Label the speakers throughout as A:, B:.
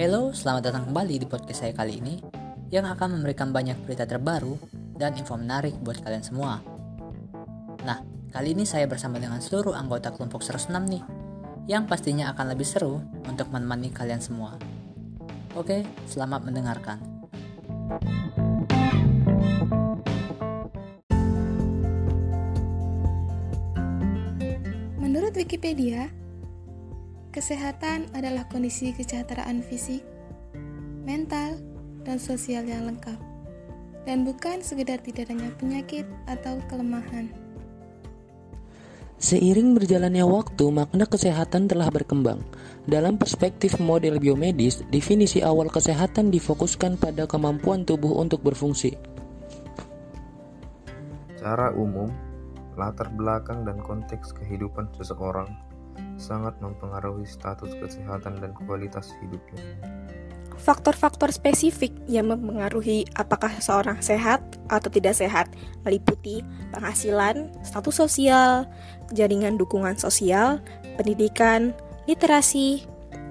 A: Halo, selamat datang kembali di podcast saya kali ini yang akan memberikan banyak berita terbaru dan info menarik buat kalian semua. Nah, kali ini saya bersama dengan seluruh anggota kelompok 106 nih, yang pastinya akan lebih seru untuk menemani kalian semua. Oke, selamat mendengarkan.
B: Menurut Wikipedia, kesehatan adalah kondisi kesejahteraan fisik, mental, dan sosial yang lengkap, dan bukan sekedar tidak adanya penyakit atau kelemahan.
C: Seiring berjalannya waktu, makna kesehatan telah berkembang. Dalam perspektif model biomedis, definisi awal kesehatan difokuskan pada kemampuan tubuh untuk berfungsi.
D: Secara umum, latar belakang dan konteks kehidupan seseorang sangat mempengaruhi status kesehatan dan kualitas hidupnya.
E: Faktor-faktor spesifik yang mempengaruhi apakah seseorang sehat atau tidak sehat meliputi penghasilan, status sosial, jaringan dukungan sosial, pendidikan, literasi,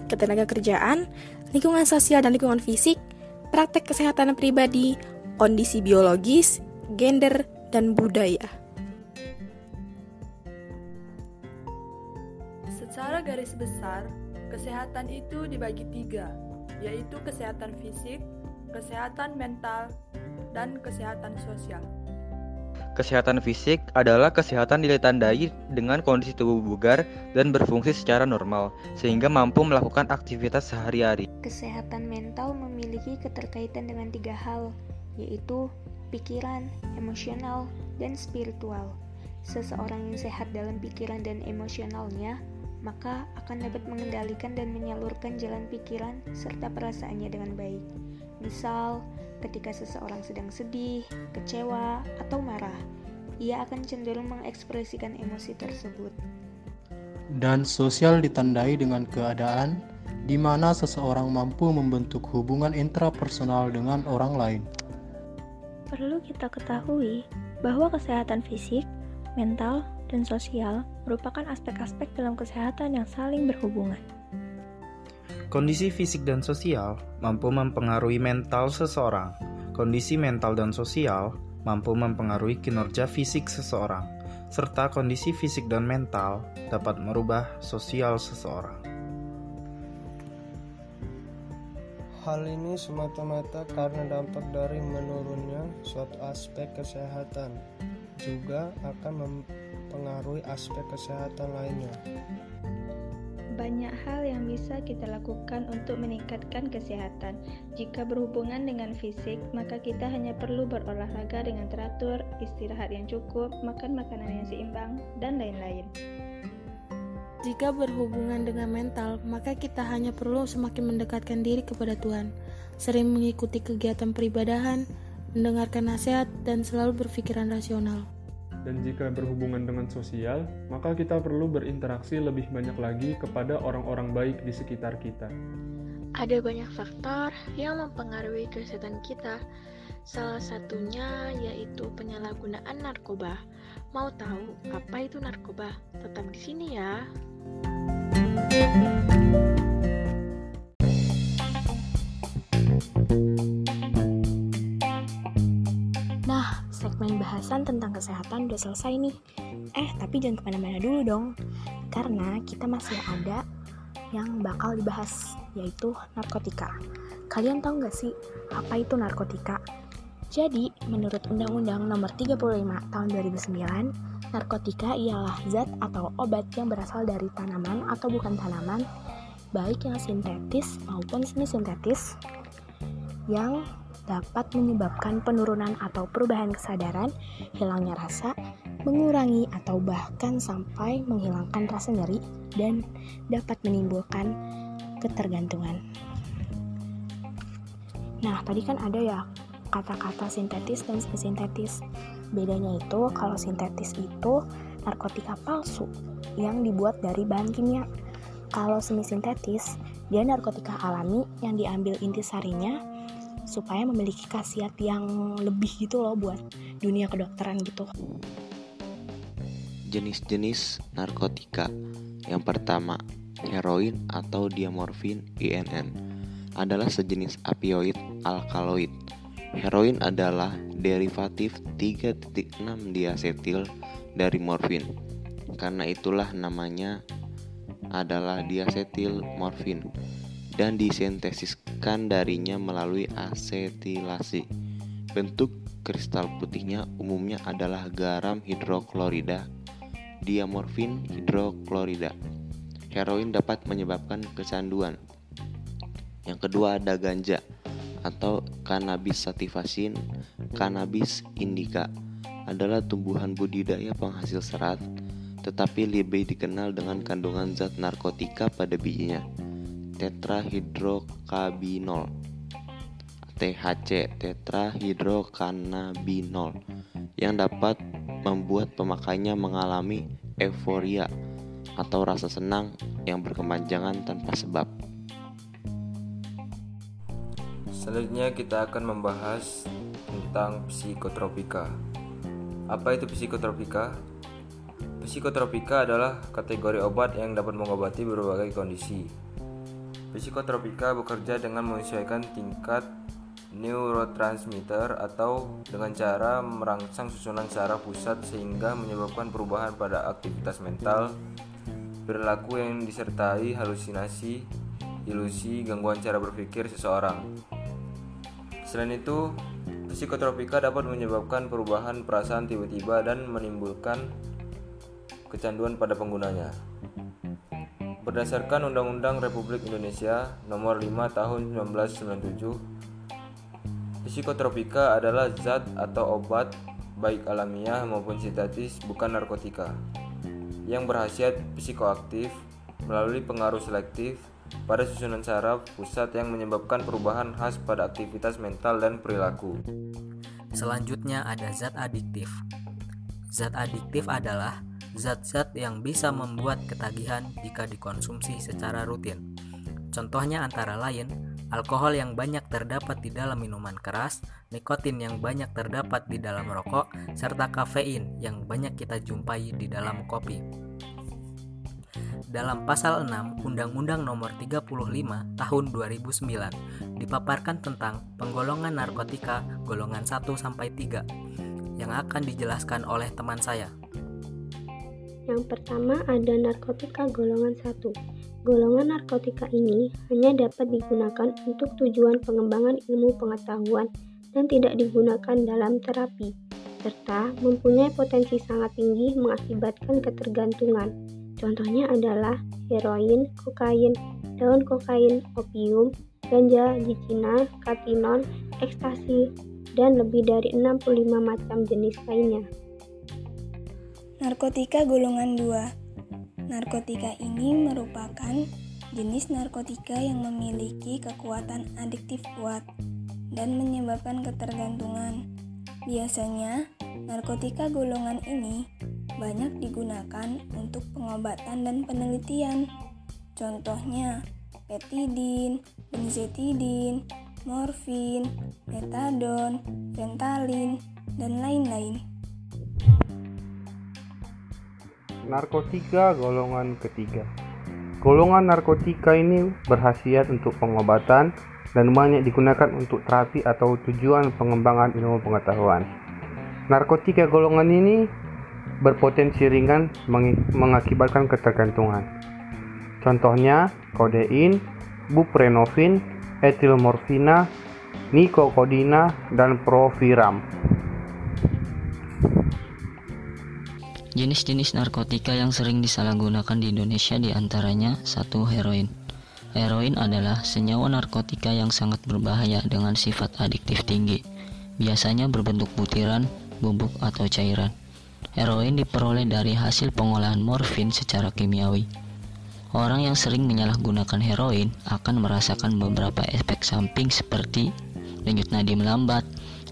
E: ketenaga kerjaan, lingkungan sosial dan lingkungan fisik, praktek kesehatan pribadi, kondisi biologis, gender, dan budaya.
F: Secara garis besar, kesehatan itu dibagi tiga, yaitu kesehatan fisik, kesehatan mental, dan kesehatan sosial.
G: Kesehatan fisik adalah kesehatan ditandai dengan kondisi tubuh bugar dan berfungsi secara normal, sehingga mampu melakukan aktivitas sehari-hari.
H: Kesehatan mental memiliki keterkaitan dengan tiga hal, yaitu pikiran, emosional, dan spiritual. Seseorang yang sehat dalam pikiran dan emosionalnya maka akan dapat mengendalikan dan menyalurkan jalan pikiran serta perasaannya dengan baik. Misal, ketika seseorang sedang sedih, kecewa, atau marah, ia akan cenderung mengekspresikan emosi tersebut.
I: Dan sosial ditandai dengan keadaan di mana seseorang mampu membentuk hubungan intrapersonal dengan orang lain.
J: Perlu kita ketahui bahwa kesehatan fisik, mental, dan sosial merupakan aspek-aspek dalam kesehatan yang saling berhubungan.
D: Kondisi fisik dan sosial mampu mempengaruhi mental seseorang. Kondisi mental dan sosial mampu mempengaruhi kinerja fisik seseorang, serta kondisi fisik dan mental dapat merubah sosial seseorang.
K: Hal ini semata-mata karena dampak dari menurunnya suatu aspek kesehatan, juga akan mempengaruhi aspek kesehatan lainnya.
J: Banyak hal yang bisa kita lakukan untuk meningkatkan kesehatan. Jika berhubungan dengan fisik, maka kita hanya perlu berolahraga dengan teratur, istirahat yang cukup, makan makanan yang seimbang, dan lain-lain.
B: Jika berhubungan dengan mental, maka kita hanya perlu semakin mendekatkan diri kepada Tuhan, sering mengikuti kegiatan peribadahan, mendengarkan nasihat, dan selalu berpikiran rasional.
L: Dan jika berhubungan dengan sosial, maka kita perlu berinteraksi lebih banyak lagi kepada orang-orang baik di sekitar kita.
M: Ada banyak faktor yang mempengaruhi kesehatan kita. Salah satunya yaitu penyalahgunaan narkoba. Mau tahu apa itu narkoba? Tetap di sini ya.
J: Segmen bahasan tentang kesehatan udah selesai nih. Eh, tapi jangan ke mana-mana dulu dong. Karena kita masih ada yang bakal dibahas, yaitu narkotika. Kalian tahu nggak sih apa itu narkotika? Jadi, menurut Undang-Undang Nomor 35 Tahun 2009, narkotika ialah zat atau obat yang berasal dari tanaman atau bukan tanaman, baik yang sintetis maupun semi sintetis, yang dapat menyebabkan penurunan atau perubahan kesadaran, hilangnya rasa, mengurangi atau bahkan sampai menghilangkan rasa nyeri, dan dapat menimbulkan ketergantungan. Nah, tadi kan ada ya kata-kata sintetis dan sintetis. Bedanya itu kalau sintetis itu narkotika palsu yang dibuat dari bahan kimia. Kalau semi sintetis, dia narkotika alami yang diambil intisarinya supaya memiliki khasiat yang lebih gitu loh buat dunia kedokteran gitu.
N: Jenis-jenis narkotika. Yang pertama, heroin atau diamorfin INN adalah sejenis opioid alkaloid. Heroin adalah derivatif 3.6 diasetil dari morfin. Karena itulah namanya adalah diasetil morfin dan disintesiskan darinya melalui asetilasi. Bentuk kristal putihnya umumnya adalah garam hidroklorida, diamorfin hidroklorida. Heroin dapat menyebabkan kecanduan. Yang kedua ada ganja atau cannabis sativation, cannabis indica adalah tumbuhan budidaya penghasil serat tetapi lebih dikenal dengan kandungan zat narkotika pada bijinya, tetrahidrokabinol. THC tetrahidrokannabinol yang dapat membuat pemakainya mengalami euforia atau rasa senang yang berkepanjangan tanpa sebab.
O: Selanjutnya kita akan membahas tentang psikotropika. Apa itu psikotropika? Psikotropika adalah kategori obat yang dapat mengobati berbagai kondisi. Psikotropika bekerja dengan menyesuaikan tingkat neurotransmitter atau dengan cara merangsang susunan saraf pusat sehingga menyebabkan perubahan pada aktivitas mental, perilaku yang disertai halusinasi, ilusi, gangguan cara berpikir seseorang. Selain itu, psikotropika dapat menyebabkan perubahan perasaan tiba-tiba dan menimbulkan kecanduan pada penggunanya. Berdasarkan Undang-Undang Republik Indonesia Nomor 5 Tahun 1997, Psikotropika adalah zat atau obat baik alamiah maupun sintetis bukan narkotika yang berhasiat psikoaktif melalui pengaruh selektif pada susunan saraf pusat yang menyebabkan perubahan khas pada aktivitas mental dan perilaku.
P: Selanjutnya ada zat adiktif. Zat adiktif adalah zat-zat yang bisa membuat ketagihan jika dikonsumsi secara rutin. Contohnya antara lain alkohol yang banyak terdapat di dalam minuman keras, nikotin yang banyak terdapat di dalam rokok, serta kafein yang banyak kita jumpai di dalam kopi. Dalam pasal 6 Undang-Undang Nomor 35 Tahun 2009 dipaparkan tentang penggolongan narkotika golongan 1 sampai 3 yang akan dijelaskan oleh teman saya.
Q: Yang pertama ada narkotika golongan 1 Golongan narkotika ini hanya dapat digunakan untuk tujuan pengembangan ilmu pengetahuan dan tidak digunakan dalam terapi, serta mempunyai potensi sangat tinggi mengakibatkan ketergantungan. Contohnya adalah heroin, kokain, daun kokain, opium, ganja, jicina, katinon, ekstasi, dan lebih dari 65 macam jenis lainnya.
R: Narkotika golongan 2 Narkotika ini merupakan jenis narkotika yang memiliki kekuatan adiktif kuat dan menyebabkan ketergantungan. Biasanya, narkotika golongan ini banyak digunakan untuk pengobatan dan penelitian. Contohnya, petidin, benzetidin, morfin, metadon, fentalin, dan lain-lain.
S: Narkotika golongan ketiga Golongan narkotika ini berhasiat untuk pengobatan dan banyak digunakan untuk terapi atau tujuan pengembangan ilmu pengetahuan. Narkotika golongan ini berpotensi ringan mengakibatkan ketergantungan. Contohnya kodein, buprenorfin, etilmorfina, nikokodina, dan proviram.
T: Jenis-jenis narkotika yang sering disalahgunakan di Indonesia di antaranya satu heroin. Heroin adalah senyawa narkotika yang sangat berbahaya dengan sifat adiktif tinggi. Biasanya berbentuk butiran, bubuk, atau cairan. Heroin diperoleh dari hasil pengolahan morfin secara kimiawi. Orang yang sering menyalahgunakan heroin akan merasakan beberapa efek samping seperti denyut nadi melambat,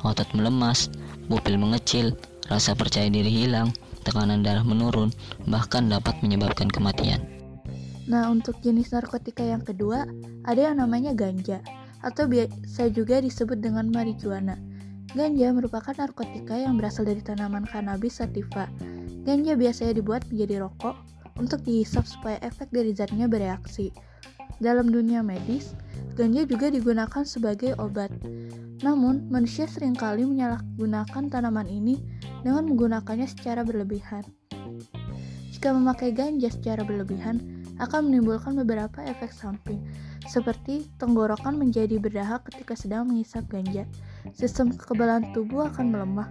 T: otot melemas, pupil mengecil, rasa percaya diri hilang, tekanan darah menurun, bahkan dapat menyebabkan kematian.
U: Nah, untuk jenis narkotika yang kedua, ada yang namanya ganja, atau biasa juga disebut dengan marijuana. Ganja merupakan narkotika yang berasal dari tanaman cannabis sativa. Ganja biasanya dibuat menjadi rokok untuk dihisap supaya efek dari zatnya bereaksi. Dalam dunia medis, ganja juga digunakan sebagai obat. Namun, manusia sering kali menyalahgunakan tanaman ini dengan menggunakannya secara berlebihan. Jika memakai ganja secara berlebihan, akan menimbulkan beberapa efek samping, seperti tenggorokan menjadi berdahak ketika sedang menghisap ganja. Sistem kekebalan tubuh akan melemah,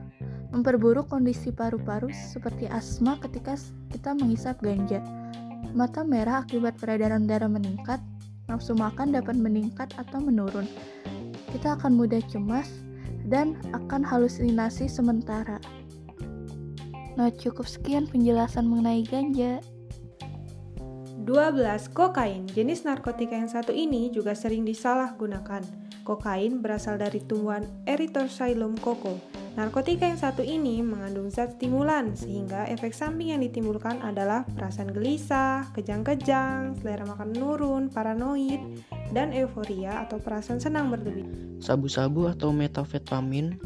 U: memperburuk kondisi paru-paru seperti asma ketika kita menghisap ganja. Mata merah akibat peredaran darah meningkat, nafsu makan dapat meningkat atau menurun. Kita akan mudah cemas dan akan halusinasi sementara. Nah, cukup sekian penjelasan mengenai ganja.
V: 12. Kokain. Jenis narkotika yang satu ini juga sering disalahgunakan. Kokain berasal dari tumbuhan Erythrocylum coco. Narkotika yang satu ini mengandung zat stimulan sehingga efek samping yang ditimbulkan adalah perasaan gelisah, kejang-kejang, selera makan menurun, paranoid, dan euforia atau perasaan senang berlebih.
C: Sabu-sabu atau metafetamin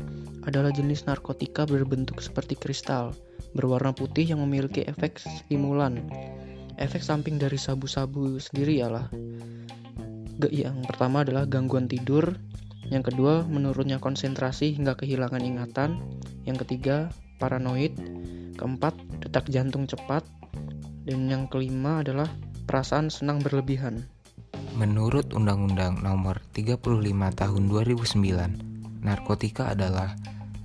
C: adalah jenis narkotika berbentuk seperti kristal berwarna putih yang memiliki efek stimulan. Efek samping dari sabu-sabu sendiri ialah yang pertama adalah gangguan tidur, yang kedua menurunnya konsentrasi hingga kehilangan ingatan, yang ketiga paranoid, keempat detak jantung cepat, dan yang kelima adalah perasaan senang berlebihan.
W: Menurut Undang-Undang Nomor 35 Tahun 2009, narkotika adalah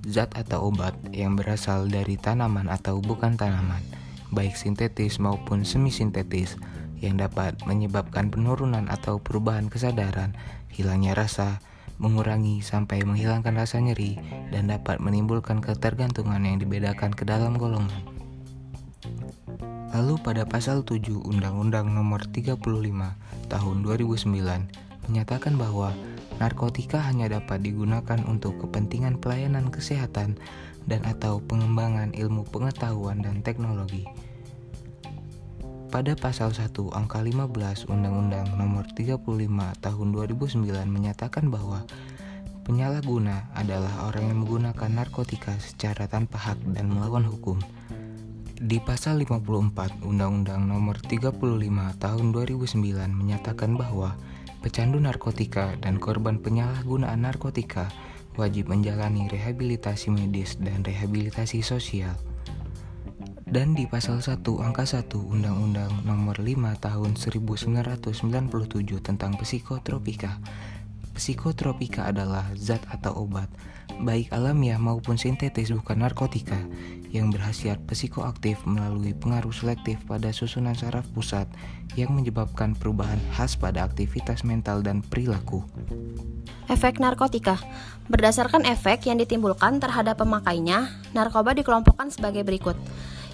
W: zat atau obat yang berasal dari tanaman atau bukan tanaman, baik sintetis maupun semi-sintetis, yang dapat menyebabkan penurunan atau perubahan kesadaran, hilangnya rasa, mengurangi sampai menghilangkan rasa nyeri, dan dapat menimbulkan ketergantungan yang dibedakan ke dalam golongan. Lalu pada pasal 7 Undang-Undang Nomor 35 Tahun 2009 menyatakan bahwa narkotika hanya dapat digunakan untuk kepentingan pelayanan kesehatan dan atau pengembangan ilmu pengetahuan dan teknologi. Pada pasal 1 angka 15 Undang-Undang Nomor 35 Tahun 2009 menyatakan bahwa penyalahguna adalah orang yang menggunakan narkotika secara tanpa hak dan melawan hukum. Di pasal 54 Undang-Undang Nomor 35 Tahun 2009 menyatakan bahwa pecandu narkotika dan korban penyalahgunaan narkotika wajib menjalani rehabilitasi medis dan rehabilitasi sosial. Dan di pasal 1 angka 1 Undang-Undang Nomor 5 Tahun 1997 tentang psikotropika. Psikotropika adalah zat atau obat, baik alamiah maupun sintetis bukan narkotika, yang berhasiat psikoaktif melalui pengaruh selektif pada susunan saraf pusat yang menyebabkan perubahan khas pada aktivitas mental dan perilaku.
X: Efek narkotika Berdasarkan efek yang ditimbulkan terhadap pemakainya, narkoba dikelompokkan sebagai berikut.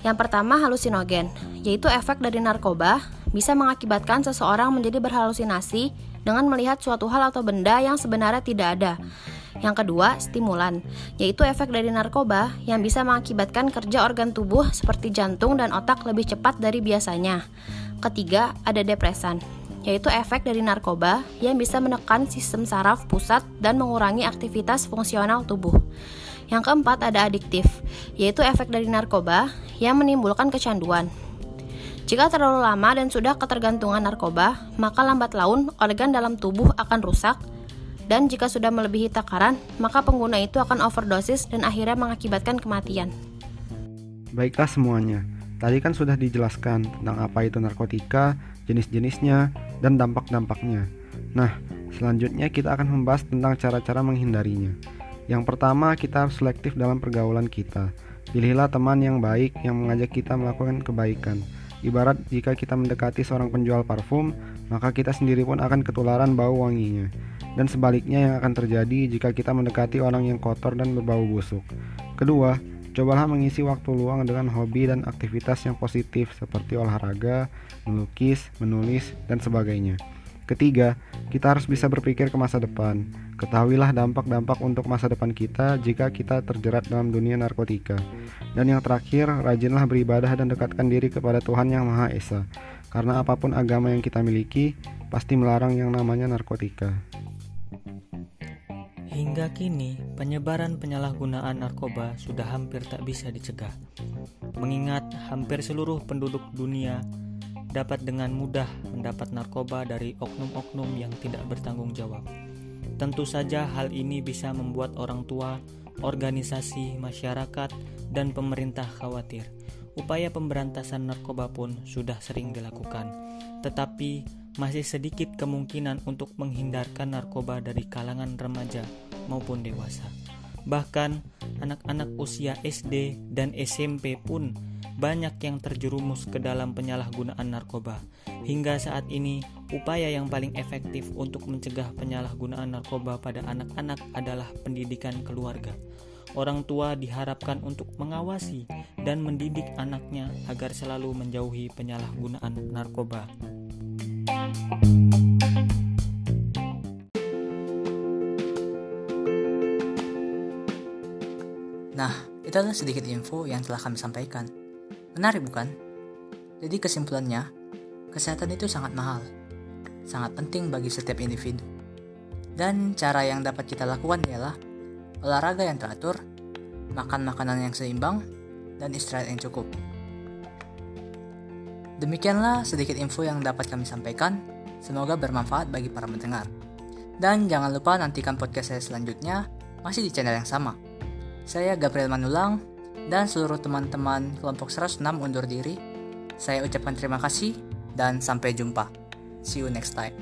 X: Yang pertama halusinogen, yaitu efek dari narkoba bisa mengakibatkan seseorang menjadi berhalusinasi dengan melihat suatu hal atau benda yang sebenarnya tidak ada. Yang kedua, stimulan, yaitu efek dari narkoba yang bisa mengakibatkan kerja organ tubuh seperti jantung dan otak lebih cepat dari biasanya. Ketiga, ada depresan, yaitu efek dari narkoba yang bisa menekan sistem saraf pusat dan mengurangi aktivitas fungsional tubuh. Yang keempat, ada adiktif, yaitu efek dari narkoba yang menimbulkan kecanduan. Jika terlalu lama dan sudah ketergantungan narkoba, maka lambat laun organ dalam tubuh akan rusak dan jika sudah melebihi takaran, maka pengguna itu akan overdosis dan akhirnya mengakibatkan kematian.
Y: Baiklah semuanya, tadi kan sudah dijelaskan tentang apa itu narkotika, jenis-jenisnya, dan dampak-dampaknya. Nah, selanjutnya kita akan membahas tentang cara-cara menghindarinya. Yang pertama, kita harus selektif dalam pergaulan kita. Pilihlah teman yang baik yang mengajak kita melakukan kebaikan. Ibarat jika kita mendekati seorang penjual parfum, maka kita sendiri pun akan ketularan bau wanginya dan sebaliknya yang akan terjadi jika kita mendekati orang yang kotor dan berbau busuk. Kedua, cobalah mengisi waktu luang dengan hobi dan aktivitas yang positif seperti olahraga, melukis, menulis, dan sebagainya. Ketiga, kita harus bisa berpikir ke masa depan. Ketahuilah dampak-dampak untuk masa depan kita jika kita terjerat dalam dunia narkotika. Dan yang terakhir, rajinlah beribadah dan dekatkan diri kepada Tuhan Yang Maha Esa. Karena apa pun agama yang kita miliki, pasti melarang yang namanya narkotika.
Z: Hingga kini, penyebaran penyalahgunaan narkoba sudah hampir tak bisa dicegah. Mengingat hampir seluruh penduduk dunia
U: dapat dengan mudah mendapat narkoba dari oknum-oknum yang tidak bertanggung jawab. Tentu saja hal ini bisa membuat orang tua, organisasi, masyarakat, dan pemerintah khawatir. Upaya pemberantasan narkoba pun sudah sering dilakukan, tetapi masih sedikit kemungkinan untuk menghindarkan narkoba dari kalangan remaja maupun dewasa. Bahkan anak-anak usia SD dan SMP pun banyak yang terjerumus ke dalam penyalahgunaan narkoba. Hingga saat ini, upaya yang paling efektif untuk mencegah penyalahgunaan narkoba pada anak-anak adalah pendidikan keluarga. Orang tua diharapkan untuk mengawasi dan mendidik anaknya agar selalu menjauhi penyalahgunaan narkoba.
A: Nah, itu adalah sedikit info yang telah kami sampaikan. Menarik bukan? Jadi kesimpulannya, kesehatan itu sangat mahal, sangat penting bagi setiap individu. Dan cara yang dapat kita lakukan ialah olahraga yang teratur, makan makanan yang seimbang, dan istirahat yang cukup. Demikianlah sedikit info yang dapat kami sampaikan. Semoga bermanfaat bagi para pendengar. Dan jangan lupa nantikan podcast saya selanjutnya masih di channel yang sama. Saya Gabriel Manulang dan seluruh teman-teman kelompok 106 undur diri. Saya ucapkan terima kasih dan sampai jumpa. See you next time.